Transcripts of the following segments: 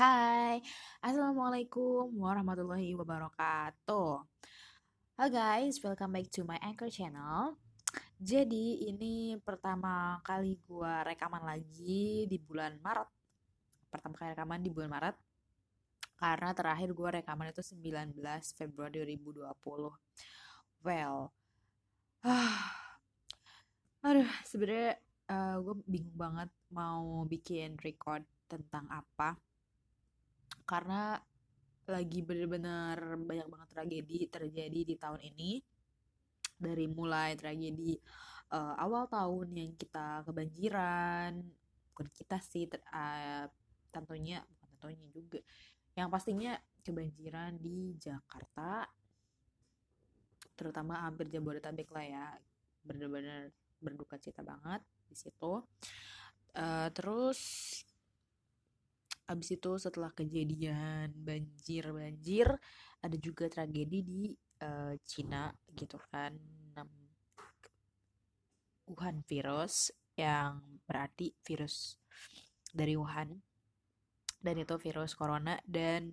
Hai, Assalamualaikum warahmatullahi wabarakatuh. Halo guys, welcome back to my Anchor channel. Jadi ini pertama kali gue rekaman lagi di bulan Maret. Pertama kali rekaman di bulan Maret. Karena terakhir gue rekaman itu 19 Februari 2020. Well, aduh sebenarnya uh, gue bingung banget mau bikin record tentang apa karena lagi bener-bener banyak banget tragedi terjadi di tahun ini. Dari mulai tragedi uh, awal tahun yang kita kebanjiran bukan kita sih ter, uh, tentunya bukan tentunya juga yang pastinya kebanjiran di Jakarta terutama hampir Jabodetabek lah ya bener-bener berduka cita banget di situ. Uh, terus Abis itu setelah kejadian banjir-banjir ada juga tragedi di uh, Cina gitu kan Wuhan virus yang berarti virus dari Wuhan. Dan itu virus corona dan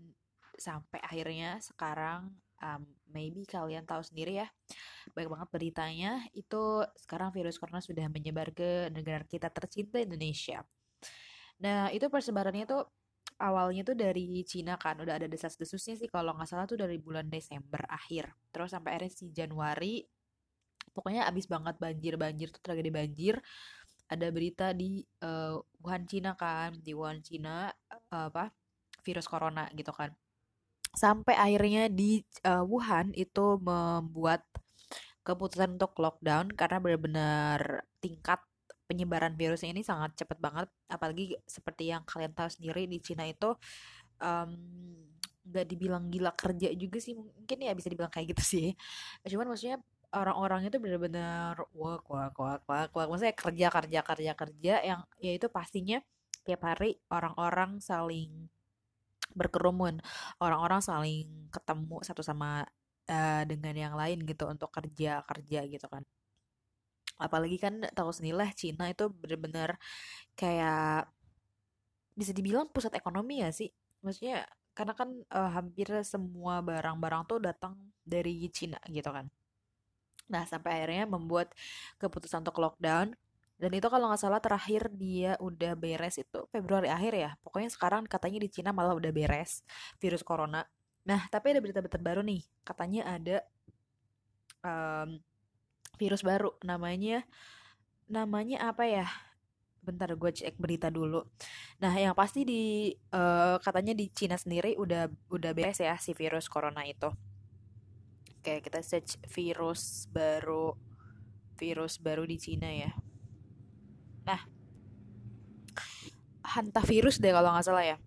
sampai akhirnya sekarang um, maybe kalian tahu sendiri ya banyak banget beritanya itu sekarang virus corona sudah menyebar ke negara kita tercinta Indonesia. Nah itu persebarannya tuh awalnya tuh dari Cina kan udah ada desas-desusnya sih kalau nggak salah tuh dari bulan Desember akhir. Terus sampai akhirnya si Januari pokoknya abis banget banjir-banjir tuh tragedi banjir. Ada berita di uh, Wuhan Cina kan di Wuhan Cina uh, apa virus corona gitu kan. Sampai akhirnya di uh, Wuhan itu membuat keputusan untuk lockdown karena benar-benar tingkat penyebaran virusnya ini sangat cepat banget apalagi seperti yang kalian tahu sendiri di Cina itu um, dibilang gila kerja juga sih mungkin ya bisa dibilang kayak gitu sih. Cuman maksudnya orang-orang itu benar-benar wah wah wah wah wah maksudnya kerja kerja kerja kerja yang ya itu pastinya tiap hari orang-orang saling berkerumun orang-orang saling ketemu satu sama uh, dengan yang lain gitu untuk kerja kerja gitu kan apalagi kan tahu sendiri lah Cina itu bener-bener kayak bisa dibilang pusat ekonomi ya sih? Maksudnya karena kan uh, hampir semua barang-barang tuh datang dari Cina gitu kan. Nah sampai akhirnya membuat keputusan untuk lockdown. Dan itu kalau nggak salah terakhir dia udah beres itu Februari akhir ya. Pokoknya sekarang katanya di Cina malah udah beres virus corona. Nah tapi ada berita-berita baru nih. Katanya ada um, virus baru namanya namanya apa ya? Bentar gue cek berita dulu. Nah yang pasti di uh, katanya di Cina sendiri udah udah beres ya si virus corona itu. Oke kita search virus baru virus baru di Cina ya. Nah hantavirus deh kalau nggak salah ya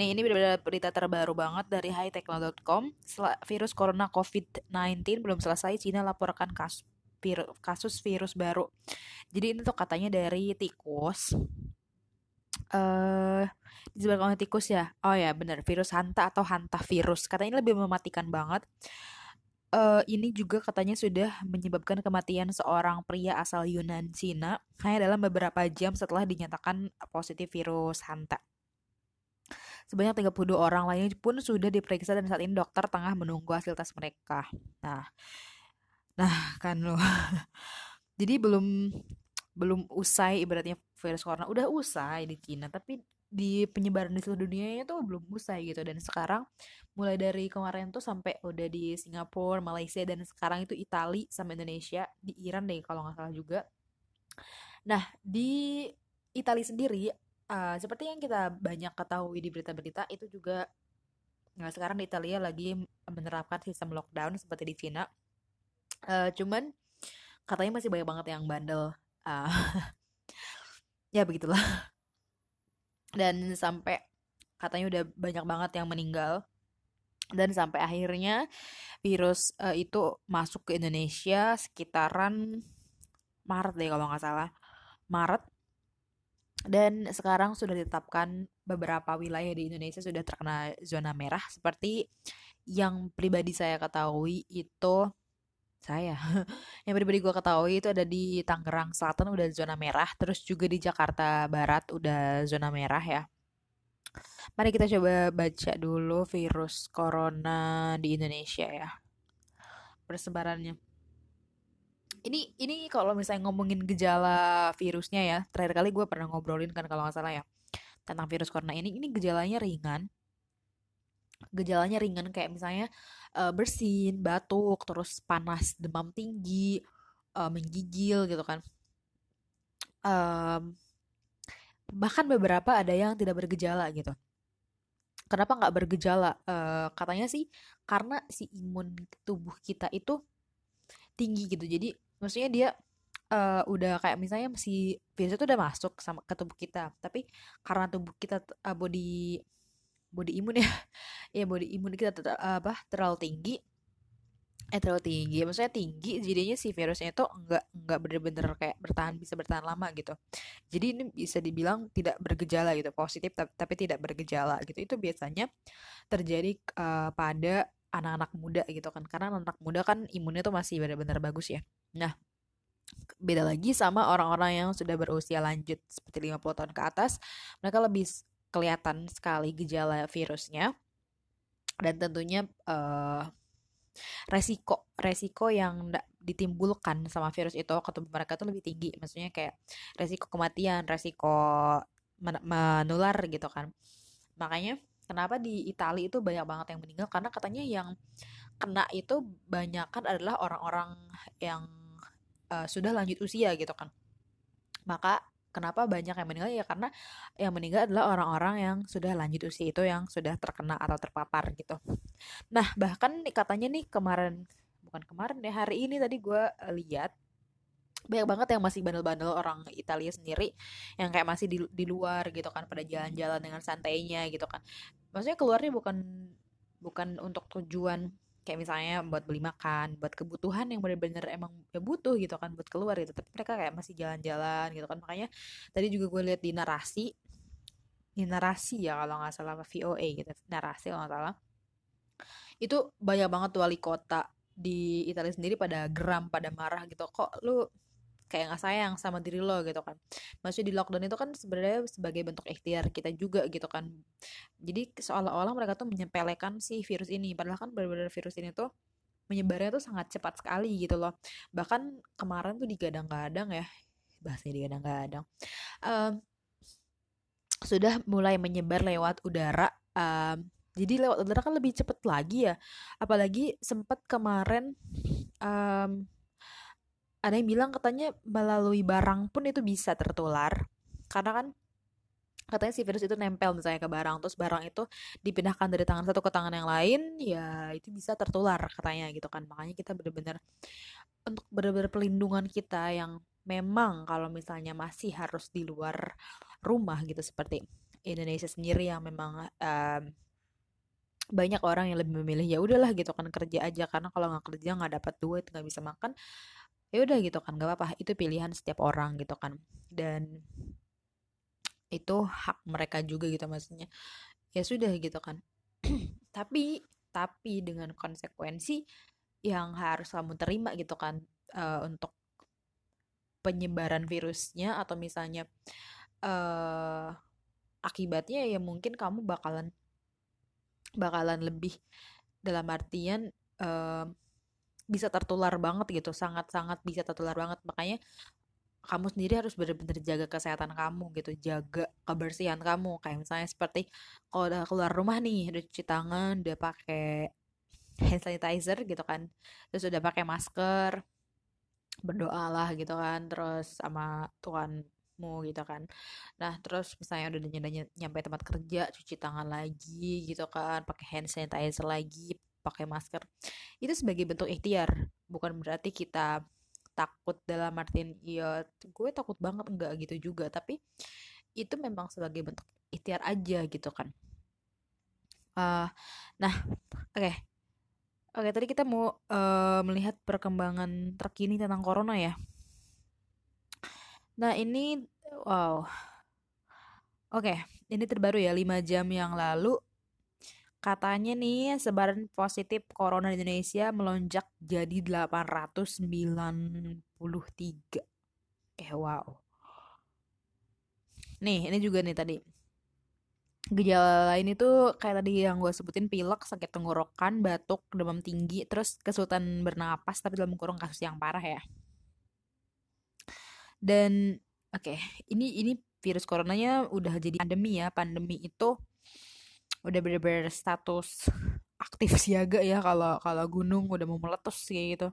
Nih, ini benar-benar berita terbaru banget dari hightechno.com. Virus corona COVID-19 belum selesai, Cina laporkan kasus, vir, kasus virus baru. Jadi ini tuh katanya dari tikus. Eh, uh, disebabkan oleh tikus ya. Oh ya, benar, virus hanta atau hanta virus. Katanya lebih mematikan banget. Uh, ini juga katanya sudah menyebabkan kematian seorang pria asal Yunan Cina hanya dalam beberapa jam setelah dinyatakan positif virus hanta. Sebanyak 32 orang lainnya pun sudah diperiksa dan saat ini dokter tengah menunggu hasil tes mereka. Nah, nah kan lo. Jadi belum belum usai ibaratnya virus corona udah usai di Cina tapi di penyebaran di seluruh dunia itu belum usai gitu dan sekarang mulai dari kemarin tuh sampai udah di Singapura, Malaysia dan sekarang itu Italia sama Indonesia di Iran deh kalau nggak salah juga. Nah di Italia sendiri uh, seperti yang kita banyak ketahui di berita-berita itu juga nah sekarang di Italia lagi menerapkan sistem lockdown seperti di Cina. Uh, cuman katanya masih banyak banget yang bandel. Uh, ya begitulah. Dan sampai katanya udah banyak banget yang meninggal. Dan sampai akhirnya virus uh, itu masuk ke Indonesia sekitaran Maret deh kalau nggak salah. Maret dan sekarang sudah ditetapkan beberapa wilayah di Indonesia sudah terkena zona merah seperti yang pribadi saya ketahui itu saya yang pribadi gue ketahui itu ada di Tangerang Selatan udah zona merah terus juga di Jakarta Barat udah zona merah ya Mari kita coba baca dulu virus corona di Indonesia ya. Persebarannya. Ini ini kalau misalnya ngomongin gejala virusnya ya, terakhir kali gue pernah ngobrolin kan kalau nggak salah ya tentang virus corona ini. Ini gejalanya ringan. Gejalanya ringan kayak misalnya uh, bersin, batuk, terus panas, demam tinggi, uh, menggigil gitu kan. Um, bahkan beberapa ada yang tidak bergejala gitu kenapa nggak bergejala uh, katanya sih karena si imun tubuh kita itu tinggi gitu jadi maksudnya dia uh, udah kayak misalnya si virus itu udah masuk sama ke tubuh kita. Tapi karena tubuh kita uh, body body imun ya ya body imun kita ter, uh, apa terlalu tinggi eh terlalu tinggi maksudnya tinggi jadinya si virusnya itu enggak enggak bener-bener kayak bertahan bisa bertahan lama gitu. Jadi ini bisa dibilang tidak bergejala gitu positif tapi, tapi tidak bergejala gitu. Itu biasanya terjadi uh, pada anak-anak muda gitu kan karena anak, muda kan imunnya tuh masih benar-benar bagus ya. Nah beda lagi sama orang-orang yang sudah berusia lanjut seperti 50 tahun ke atas mereka lebih kelihatan sekali gejala virusnya dan tentunya uh, resiko resiko yang ditimbulkan sama virus itu ke tubuh mereka tuh lebih tinggi. Maksudnya kayak resiko kematian resiko men menular gitu kan. Makanya kenapa di Italia itu banyak banget yang meninggal? Karena katanya yang kena itu banyak kan adalah orang-orang yang uh, sudah lanjut usia gitu kan. Maka kenapa banyak yang meninggal? Ya karena yang meninggal adalah orang-orang yang sudah lanjut usia itu yang sudah terkena atau terpapar gitu. Nah bahkan katanya nih kemarin bukan kemarin ya hari ini tadi gue eh, lihat banyak banget yang masih bandel-bandel orang Italia sendiri yang kayak masih di, di luar gitu kan pada jalan-jalan dengan santainya gitu kan maksudnya keluarnya bukan bukan untuk tujuan kayak misalnya buat beli makan, buat kebutuhan yang benar-benar emang ya butuh gitu kan buat keluar gitu. Tapi mereka kayak masih jalan-jalan gitu kan. Makanya tadi juga gue lihat di narasi, di narasi ya kalau nggak salah VOA gitu, narasi kalau nggak salah. Itu banyak banget wali kota di Italia sendiri pada geram, pada marah gitu. Kok lu kayak nggak sayang sama diri lo gitu kan. Maksudnya di lockdown itu kan sebenarnya sebagai bentuk ikhtiar kita juga gitu kan. Jadi seolah-olah mereka tuh menyepelekan si virus ini. Padahal kan benar-benar virus ini tuh menyebarnya tuh sangat cepat sekali gitu loh. Bahkan kemarin tuh digadang-gadang ya bahasnya digadang-gadang. Um, sudah mulai menyebar lewat udara um, jadi lewat udara kan lebih cepat lagi ya. Apalagi sempat kemarin um, ada yang bilang katanya melalui barang pun itu bisa tertular. Karena kan katanya si virus itu nempel misalnya ke barang terus barang itu dipindahkan dari tangan satu ke tangan yang lain ya itu bisa tertular katanya gitu kan. Makanya kita benar-benar untuk benar-benar pelindungan kita yang memang kalau misalnya masih harus di luar rumah gitu seperti Indonesia sendiri yang memang um, banyak orang yang lebih memilih ya udahlah gitu kan kerja aja. Karena kalau nggak kerja nggak dapat duit nggak bisa makan ya udah gitu kan gak apa-apa itu pilihan setiap orang gitu kan. Dan itu hak mereka juga gitu maksudnya. Ya sudah gitu kan. Tapi tapi dengan konsekuensi yang harus kamu terima gitu kan uh, untuk penyebaran virusnya atau misalnya uh, akibatnya ya mungkin kamu bakalan bakalan lebih dalam artian uh, bisa tertular banget gitu sangat-sangat bisa tertular banget. Makanya kamu sendiri harus benar-benar jaga kesehatan kamu gitu jaga kebersihan kamu. Kayak misalnya seperti kalau udah keluar rumah nih udah cuci tangan udah pakai hand sanitizer gitu kan terus udah pakai masker berdoalah gitu kan terus sama Tuhanmu gitu kan. Nah terus misalnya udah nyampe tempat kerja cuci tangan lagi gitu kan pakai hand sanitizer lagi pakai masker. Itu sebagai bentuk ikhtiar bukan berarti kita takut dalam artian iya gue takut banget enggak gitu juga. Tapi itu memang sebagai bentuk ikhtiar aja gitu kan. Uh, nah oke. Okay. oke okay, tadi kita mau uh, melihat perkembangan terkini tentang corona ya. Nah ini wow. Oke okay, ini terbaru ya 5 jam yang lalu Katanya nih sebaran positif corona di Indonesia melonjak jadi 893. Eh wow. Nih, ini juga nih tadi. gejala lain itu kayak tadi yang gue sebutin pilek, sakit tenggorokan, batuk, demam tinggi, terus kesulitan bernapas tapi dalam kurung kasus yang parah ya. Dan oke, okay, ini ini virus coronanya udah jadi pandemi ya. Pandemi itu udah bener-bener status aktif siaga ya kalau kalau gunung udah mau meletus kayak gitu.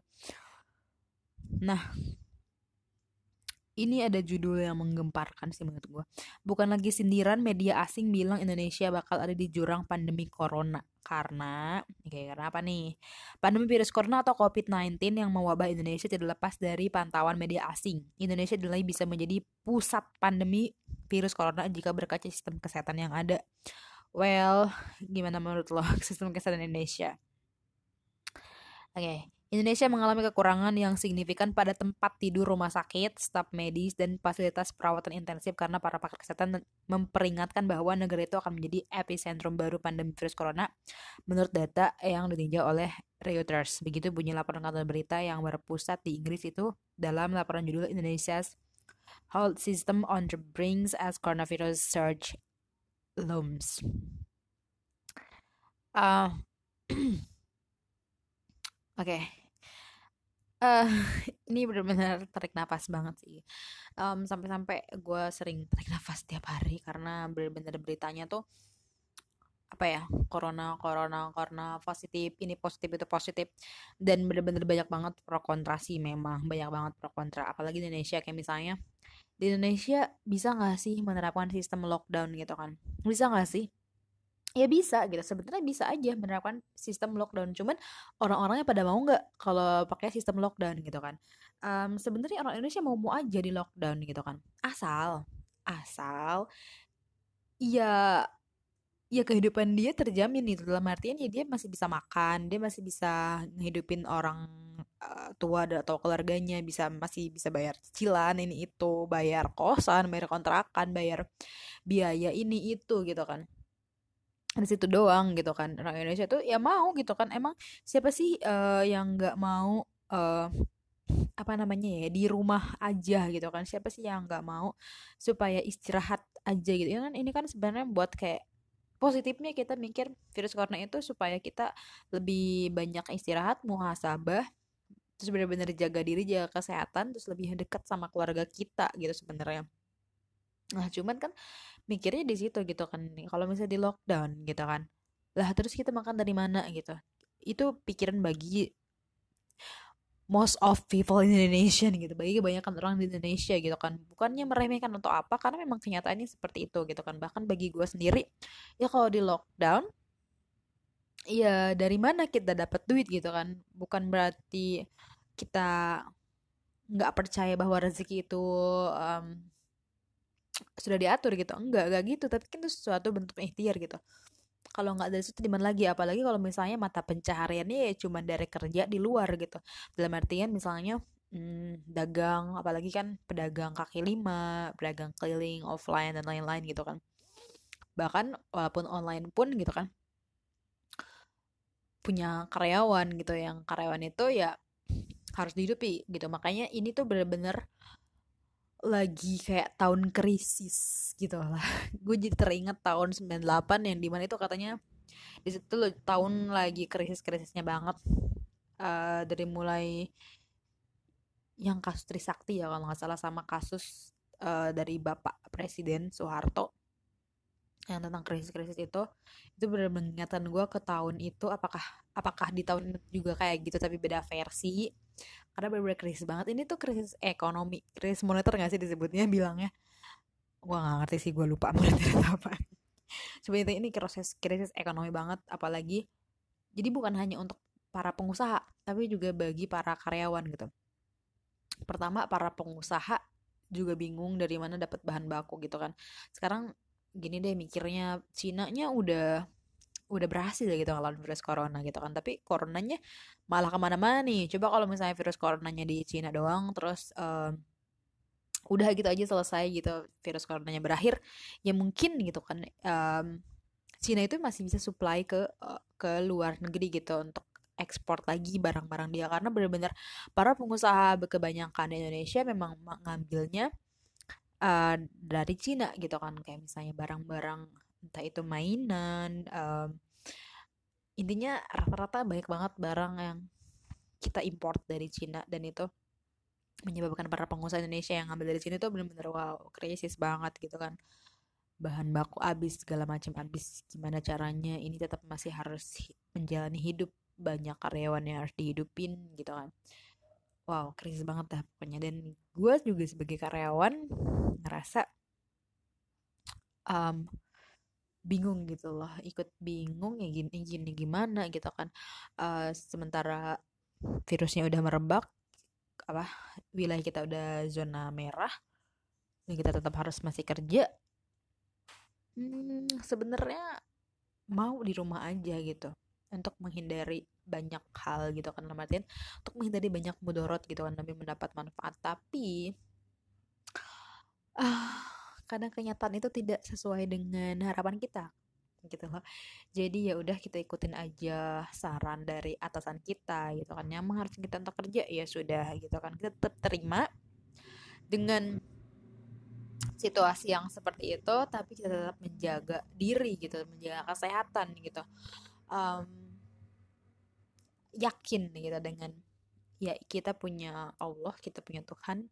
Nah, ini ada judul yang menggemparkan sih menurut gue. Bukan lagi sindiran media asing bilang Indonesia bakal ada di jurang pandemi corona. Karena, kayak karena apa nih? Pandemi virus corona atau COVID-19 yang mewabah Indonesia tidak lepas dari pantauan media asing. Indonesia dinilai bisa menjadi pusat pandemi virus corona jika berkaca sistem kesehatan yang ada. Well, gimana menurut lo sistem kesehatan Indonesia? Oke, okay. Indonesia mengalami kekurangan yang signifikan pada tempat tidur rumah sakit, staf medis, dan fasilitas perawatan intensif karena para pakar kesehatan memperingatkan bahwa negara itu akan menjadi epicentrum baru pandemi virus corona menurut data yang ditinjau oleh Reuters. Begitu bunyi laporan kantor berita yang berpusat di Inggris itu dalam laporan judul Indonesia's Health System on the Brink as Coronavirus Surge Looms. Uh, Oke, okay uh, ini benar-benar tarik nafas banget sih. Um, sampai-sampai gue sering tarik nafas tiap hari karena benar-benar beritanya tuh apa ya corona corona corona positif ini positif itu positif. Dan benar-benar banyak banget pro kontra sih memang banyak banget pro kontra. Apalagi di Indonesia kayak misalnya di Indonesia bisa nggak sih menerapkan sistem lockdown gitu kan? Bisa nggak sih? Ya bisa gitu sebenarnya bisa aja menerapkan sistem lockdown cuman orang-orangnya pada mau nggak kalau pakai sistem lockdown gitu kan? Um, sebenarnya orang Indonesia mau mau aja di lockdown gitu kan? Asal asal ya ya kehidupan dia terjamin itu dalam artian ya dia masih bisa makan dia masih bisa ngehidupin orang uh, tua atau keluarganya bisa masih bisa bayar cicilan ini itu bayar kosan bayar kontrakan bayar biaya ini itu gitu kan. Di situ doang gitu kan. Orang Indonesia tuh ya mau gitu kan. Emang siapa sih uh, yang nggak mau uh, apa namanya ya di rumah aja gitu kan. Siapa sih yang nggak mau supaya istirahat aja gitu. Ya kan ini kan sebenarnya buat kayak positifnya kita mikir virus corona itu supaya kita lebih banyak istirahat muhasabah terus benar-benar jaga diri jaga kesehatan terus lebih dekat sama keluarga kita gitu sebenarnya. Nah cuman kan mikirnya di situ gitu kan kalau misalnya di lockdown gitu kan lah terus kita makan dari mana? Gitu. Itu pikiran bagi most of people in Indonesia gitu. Bagi kebanyakan orang di Indonesia gitu kan. Bukannya meremehkan untuk apa karena memang kenyataannya seperti itu gitu kan. Bahkan bagi gue sendiri ya kalau di lockdown ya dari mana kita dapat duit gitu kan? Bukan berarti kita nggak percaya bahwa rezeki itu um, sudah diatur gitu. Enggak enggak gitu. Tapi kan itu sesuatu bentuk ikhtiar gitu. Kalau nggak dari situ di mana lagi? Apalagi kalau misalnya mata pencahariannya ya cuma dari kerja di luar gitu. Dalam artian misalnya hmm, dagang apalagi kan pedagang kaki lima pedagang keliling offline dan lain-lain gitu kan. Bahkan walaupun online pun gitu kan punya karyawan gitu yang karyawan itu ya harus dihidupi gitu. Makanya ini tuh bener-bener lagi kayak tahun krisis gitu lah. Gue jadi teringat tahun 98 yang di mana itu katanya di situ tahun lagi krisis-krisisnya banget. Uh, dari mulai yang kasus Trisakti ya kalau nggak salah sama kasus uh, dari Bapak Presiden Soeharto yang tentang krisis-krisis itu itu benar mengingatkan gue ke tahun itu apakah apakah di tahun juga kayak gitu tapi beda versi. Karena benar-benar krisis banget. Ini tuh krisis ekonomi krisis moneter gak sih disebutnya bilangnya? Gue gak ngerti sih gue lupa moneter apa. Sebenarnya ini krisis krisis ekonomi banget apalagi jadi bukan hanya untuk para pengusaha tapi juga bagi para karyawan gitu. Pertama para pengusaha juga bingung dari mana dapat bahan baku gitu kan. Sekarang gini deh mikirnya Cina nya udah udah berhasil gitu ngelawan virus corona gitu kan. Tapi coronanya malah ke mana-mana nih. Coba kalau misalnya virus coronanya di Cina doang terus um, udah gitu aja selesai gitu virus coronanya berakhir ya mungkin gitu kan um, Cina itu masih bisa supply ke uh, ke luar negeri gitu untuk ekspor lagi barang-barang dia. Karena benar-benar para pengusaha kebanyakan di Indonesia memang mengambilnya uh, dari Cina gitu kan. Kayak misalnya barang-barang entah itu mainan um, intinya rata-rata banyak banget barang yang kita import dari Cina. Dan itu menyebabkan para pengusaha Indonesia yang ngambil dari sini tuh bener-bener wow krisis banget gitu kan. Bahan baku habis segala macam habis. Gimana caranya ini tetap masih harus menjalani hidup. Banyak karyawan yang harus dihidupin gitu kan wow krisis banget dah pokoknya. Dan gue juga sebagai karyawan ngerasa um, bingung gitu loh ikut bingung ya gini gini gimana gitu kan. Uh, sementara virusnya udah merebak apa wilayah kita udah zona merah dan kita tetap harus masih kerja hmm, sebenarnya mau di rumah aja gitu untuk menghindari banyak hal gitu kan artian untuk menghindari banyak mudorot gitu kan lebih mendapat manfaat. Tapi ah kadang kenyataan itu tidak sesuai dengan harapan kita gitu loh. Jadi ya udah kita ikutin aja saran dari atasan kita gitu kan. Yang harus kita untuk kerja ya sudah gitu kan. Kita tetap terima dengan situasi yang seperti itu tapi kita tetap menjaga diri gitu menjaga kesehatan gitu. Um, yakin gitu dengan ya kita punya Allah kita punya Tuhan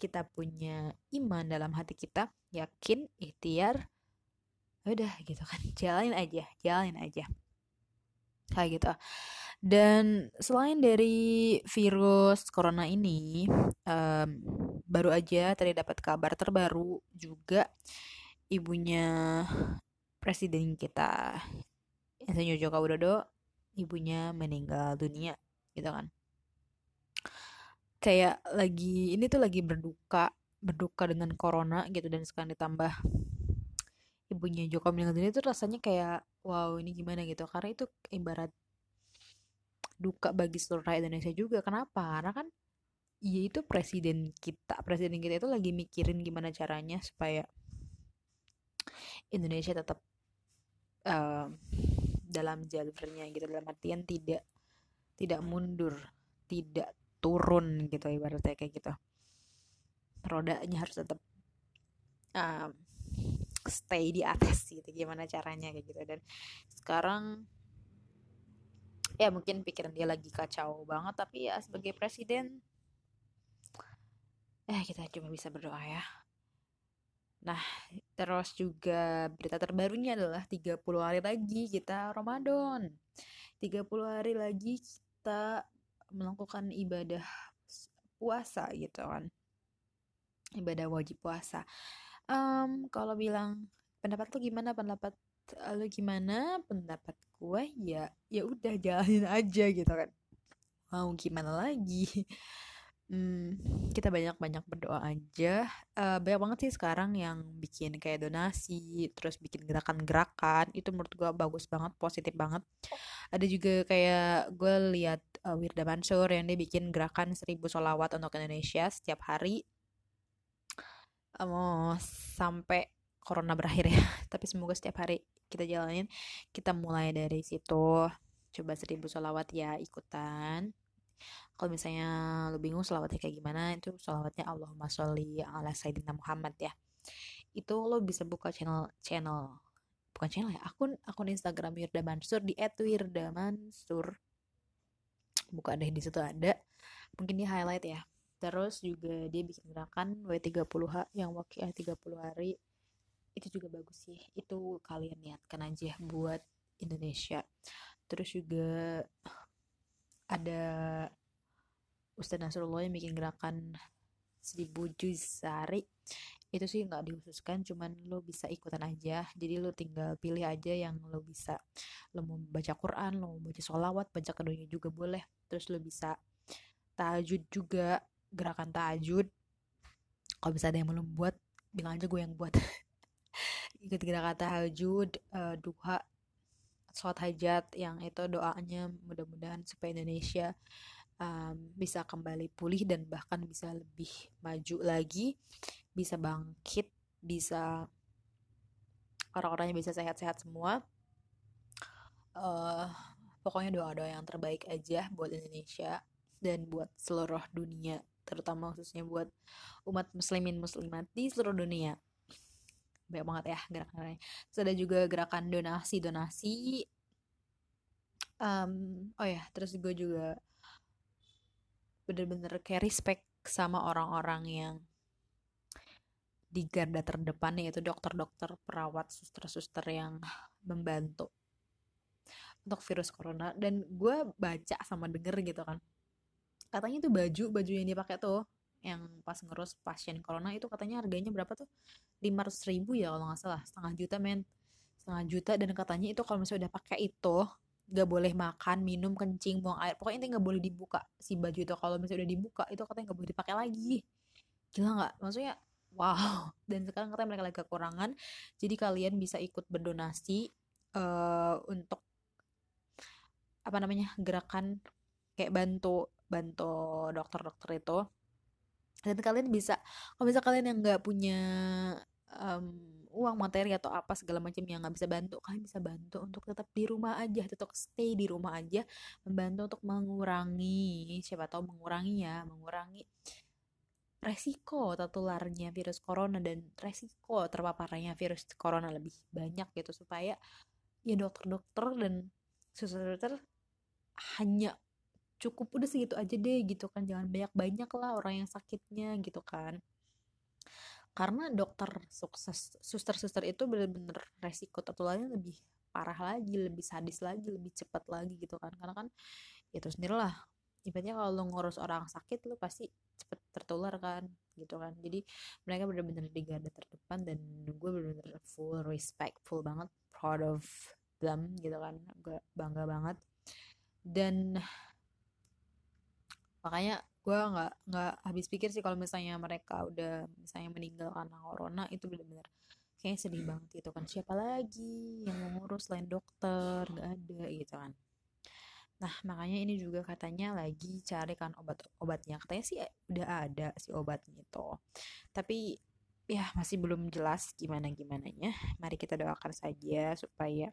kita punya iman dalam hati kita yakin ikhtiar udah gitu kan. Jalanin aja jalanin aja. Kayak gitu. Dan selain dari virus corona ini um, baru aja tadi dapat kabar terbaru juga ibunya presiden kita Insinyur Joko Widodo ibunya meninggal dunia gitu kan. Kayak lagi ini tuh lagi berduka berduka dengan corona gitu dan sekarang ditambah ibunya Joko meninggal dunia itu rasanya kayak wow ini gimana? gitu. Karena itu ibarat duka bagi seluruh rakyat Indonesia juga. Kenapa? Karena kan ya itu presiden kita presiden kita itu lagi mikirin gimana caranya supaya Indonesia tetap uh, dalam jalurnya gitu dalam artian tidak tidak mundur tidak turun gitu ibaratnya kayak gitu. Rodanya harus tetap um, stay di atas gitu gimana caranya kayak gitu. Dan sekarang ya mungkin pikiran dia lagi kacau banget tapi ya sebagai presiden eh kita cuma bisa berdoa ya nah terus juga berita terbarunya adalah 30 hari lagi kita Ramadan. 30 hari lagi kita melakukan ibadah puasa gitu kan. Ibadah wajib puasa. Um, kalau bilang pendapat lu gimana? Pendapat lu gimana? Pendapat gue ya ya udah jalanin aja gitu kan. Mau gimana lagi hmm, kita banyak-banyak berdoa aja. Uh, banyak banget sih sekarang yang bikin kayak donasi terus bikin gerakan-gerakan. Itu menurut gue bagus banget positif banget. Ada juga kayak gue lihat uh, Wirda Mansur yang dia bikin gerakan seribu solawat untuk Indonesia setiap hari. Uh, mau sampai corona berakhir ya tapi semoga setiap hari kita jalanin. Kita mulai dari situ. Coba seribu solawat ya ikutan kalau misalnya lo bingung selawatnya kayak gimana itu selawatnya Allahumma sholli ala Sayyidina Muhammad ya. Itu lo bisa buka channel channel bukan channel ya akun akun Instagram Wirda Mansur di @wirda_mansur buka deh di situ ada. Mungkin di highlight ya. Terus juga dia bikin gerakan W30H yang wakil 30 hari. Itu juga bagus sih. Itu kalian niatkan aja buat Indonesia. Terus juga ada Ustadz Nasrullah yang bikin gerakan seribu juz sehari. Itu sih nggak dikhususkan cuman lo bisa ikutan aja. Jadi lo tinggal pilih aja yang lo bisa. Lo mau baca Quran lo mau baca sholawat baca keduanya juga boleh. Terus lo bisa tahajud juga gerakan tahajud. Kalau bisa ada yang belum buat bilang aja gue yang buat. Ikut gerakan tahajud uh, duha sholat hajat yang itu doanya mudah-mudahan supaya Indonesia um, bisa kembali pulih dan bahkan bisa lebih maju lagi bisa bangkit bisa orang-orangnya bisa sehat-sehat semua. Uh, pokoknya doa-doa yang terbaik aja buat Indonesia dan buat seluruh dunia terutama khususnya buat umat muslimin muslimat di seluruh dunia banyak banget ya gerakan terus juga gerakan donasi donasi. Um, oh ya terus gue juga bener-bener kayak respect sama orang-orang yang di garda terdepan yaitu dokter-dokter, perawat, suster-suster yang membantu untuk virus corona. Dan gue baca sama denger gitu kan. Katanya tuh baju baju yang dipakai tuh yang pas ngurus pasien corona itu katanya harganya berapa tuh? lima ratus ribu ya kalau nggak salah. Setengah juta men. Setengah juta dan katanya itu kalau misalnya udah pakai itu gak boleh makan minum kencing buang air. Pokoknya intinya nggak boleh dibuka si baju itu. Kalau misalnya udah dibuka itu katanya nggak boleh dipakai lagi. Gila nggak? Maksudnya wow. Dan sekarang katanya mereka lagi kekurangan. Jadi kalian bisa ikut berdonasi uh, untuk apa namanya gerakan kayak bantu bantu dokter-dokter itu dan kalian bisa kalau bisa kalian yang nggak punya um, uang materi atau apa segala macam yang nggak bisa bantu kalian bisa bantu untuk tetap di rumah aja tetap stay di rumah aja membantu untuk mengurangi siapa tahu mengurangi ya mengurangi resiko tertularnya virus corona dan resiko terpaparnya virus corona lebih banyak gitu supaya ya dokter-dokter dan suster-suster hanya cukup udah segitu aja deh gitu kan. Jangan banyak-banyak lah orang yang sakitnya gitu kan. Karena dokter sukses suster-suster itu bener-bener resiko tertularnya lebih parah lagi lebih sadis lagi lebih cepat lagi gitu kan. Karena kan ya terus sendiri lah ibaratnya kalau lo ngurus orang sakit lo pasti cepet tertular kan gitu kan. Jadi mereka bener-bener di garda terdepan dan gue bener-bener full respectful banget proud of them gitu kan. Gue bangga banget. Dan makanya gue nggak nggak habis pikir sih kalau misalnya mereka udah misalnya meninggal karena corona itu benar-benar kayak sedih banget gitu kan. Siapa lagi yang ngurus selain dokter? Nggak ada gitu kan. Nah makanya ini juga katanya lagi cari kan obat-obatnya katanya sih udah ada si obatnya itu. Tapi ya masih belum jelas gimana gimana nya mari kita doakan saja supaya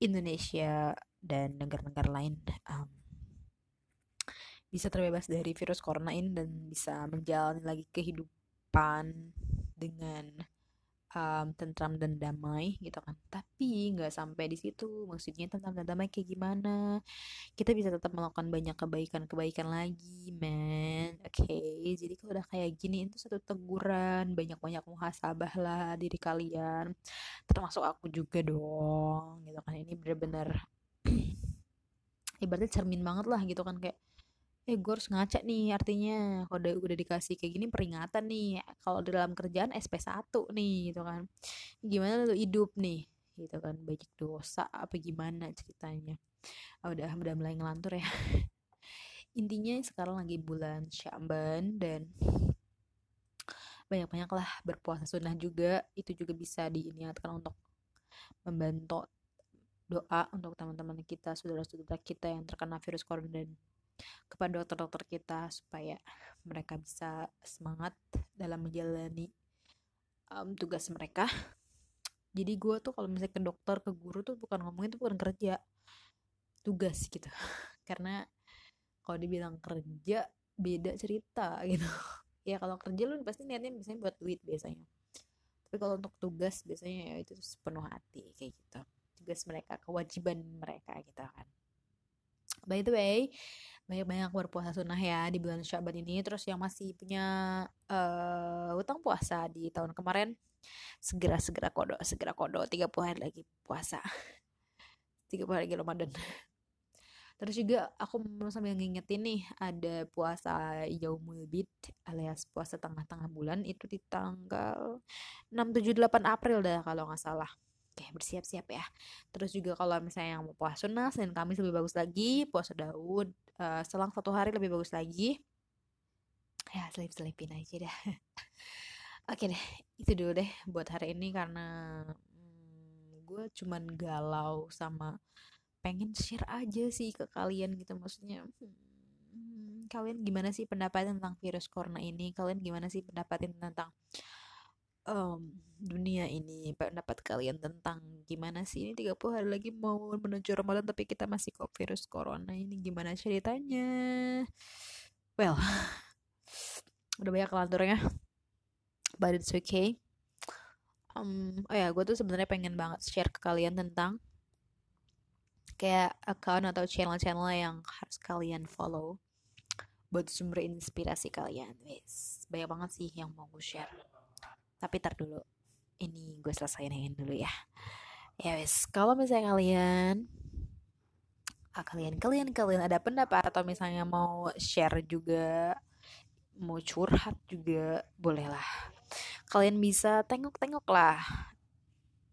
Indonesia dan negara-negara lain um, bisa terbebas dari virus corona ini dan bisa menjalani lagi kehidupan dengan um, tentram dan damai gitu kan. Tapi nggak sampai di situ. Maksudnya tentram dan damai kayak gimana? Kita bisa tetap melakukan banyak kebaikan-kebaikan lagi men. Oke okay? jadi kalau udah kayak gini itu satu teguran. Banyak-banyak muhasabah lah diri kalian. Termasuk aku juga dong gitu kan. Ini bener-bener ibaratnya cermin banget lah gitu kan kayak eh gue harus ngaca nih artinya kalau udah, dikasih kayak gini peringatan nih kalau dalam kerjaan SP1 nih gitu kan. Gimana lu hidup nih gitu kan. Banyak dosa apa gimana ceritanya. Oh, udah udah mulai ngelantur ya. Intinya sekarang lagi bulan Syaban dan banyak-banyak lah berpuasa sunnah juga. Itu juga bisa diingatkan untuk membantu doa untuk teman-teman kita saudara-saudara kita yang terkena virus corona dan kepada dokter-dokter kita supaya mereka bisa semangat dalam menjalani um, tugas mereka. Jadi gue tuh kalau misalnya ke dokter ke guru tuh bukan ngomongin tuh bukan kerja tugas gitu. Karena kalau dibilang kerja beda cerita gitu. Ya kalau kerja lu pasti niatnya biasanya buat duit biasanya. Tapi kalau untuk tugas biasanya ya itu sepenuh hati kayak gitu. Tugas mereka kewajiban mereka gitu kan by the way banyak-banyak berpuasa sunnah ya di bulan Syaban ini. Terus yang masih punya uh, utang puasa di tahun kemarin segera segera kodo segera kodo. 30 hari lagi puasa. 30 hari lagi Ramadan. Terus juga aku sambil ngingetin nih ada puasa Yaumul Bid alias puasa tengah-tengah bulan itu di tanggal 6 7 8 April dah kalau nggak salah Oke, bersiap-siap ya. Terus juga kalau misalnya yang mau puasa sunnah, Senin Kamis lebih bagus lagi. Puasa Daud, uh, selang satu hari lebih bagus lagi. Ya, selip-selipin aja dah. Oke deh, itu dulu deh buat hari ini karena hmm, gue cuman galau sama pengen share aja sih ke kalian gitu maksudnya hmm, kalian gimana sih pendapat tentang virus corona ini kalian gimana sih pendapat tentang um, dunia ini pendapat kalian tentang gimana sih ini 30 hari lagi mau menuju Ramadan tapi kita masih kok virus corona ini gimana ceritanya? Well udah banyak kelanturnya but it's okay. Um, oh ya gue tuh sebenarnya pengen banget share ke kalian tentang kayak account atau channel-channel yang harus kalian follow buat sumber inspirasi kalian. Wes banyak banget sih yang mau gue share tapi tar dulu. Ini gue selesaiin yang dulu ya. Ya wes kalau misalnya kalian ah, kalian kalian kalian ada pendapat atau misalnya mau share juga mau curhat juga bolehlah. Kalian bisa tengok-tengok lah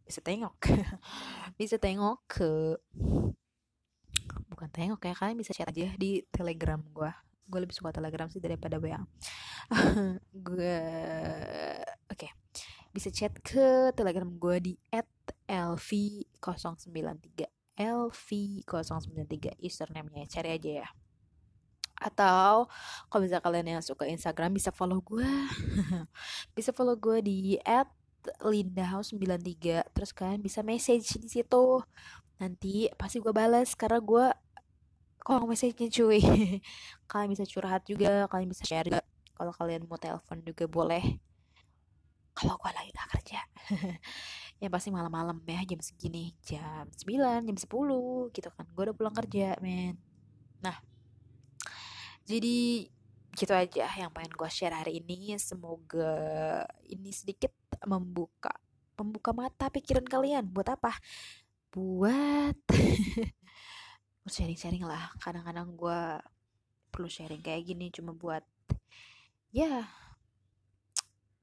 bisa tengok. Bisa tengok ke bukan tengok ya kalian bisa chat aja di telegram gue gue lebih suka telegram sih daripada WA gue oke. Okay. bisa chat ke telegram gue di at lv093 lv093 username-nya. Cari aja ya. Atau kalau bisa kalian yang suka Instagram bisa follow gue bisa follow gue di at lindahouse93 terus kalian bisa message di situ. Nanti pasti gue balas karena gue kalau message-nya cuy. Kalian bisa curhat juga kalian bisa share juga. Kalau kalian mau telepon juga boleh kalau gue lagi gak kerja. Ya pasti malam-malam ya jam segini jam 9 jam 10 gitu kan. Gue udah pulang kerja men. Nah jadi gitu aja yang pengen gue share hari ini. Semoga ini sedikit membuka membuka mata pikiran kalian. Buat apa? Buat sharing-sharing lah. Kadang-kadang gue perlu sharing kayak gini cuma buat ya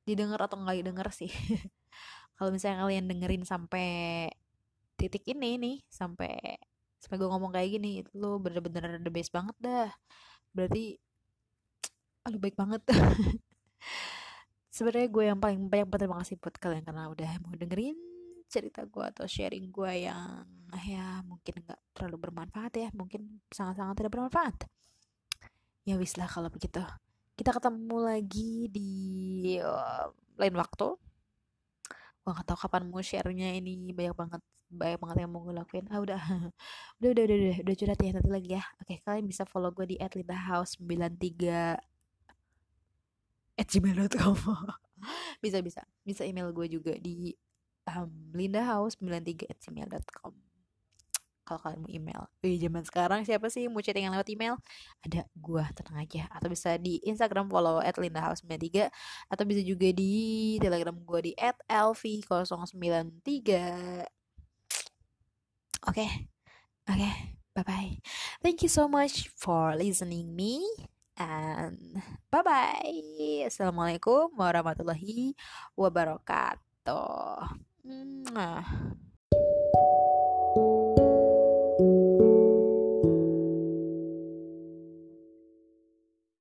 didengar atau nggak didengar sih. Kalau misalnya kalian dengerin sampai titik ini nih sampai sampai gue ngomong kayak gini lo bener-bener the best banget dah. Berarti lo baik banget. Sebenarnya gue yang paling banyak berterima kasih buat kalian karena udah mau dengerin cerita gue atau sharing gue yang ya mungkin nggak terlalu bermanfaat ya. Mungkin sangat-sangat tidak bermanfaat. Ya wis lah kalau begitu kita ketemu lagi di uh, lain waktu. Gue nggak tahu kapan mau sharenya ini banyak banget banyak banget yang mau gue lakuin. Ah udah. Udah udah udah udah, udah curhat ya nanti lagi ya. Oke kalian bisa follow gue di @lindahouse93 at gmail.com bisa bisa. Bisa email gue juga di um, lindahouse93 at gmail.com kalau kalian mau email. Wih, zaman sekarang siapa sih mau chatting lewat email? Ada gua, tenang aja. Atau bisa di Instagram follow at lindahouse93 atau bisa juga di Telegram gua di at lv093. Oke. Okay. Oke. Okay. Bye-bye. Thank you so much for listening me and bye-bye. Assalamualaikum warahmatullahi wabarakatuh. Mwah.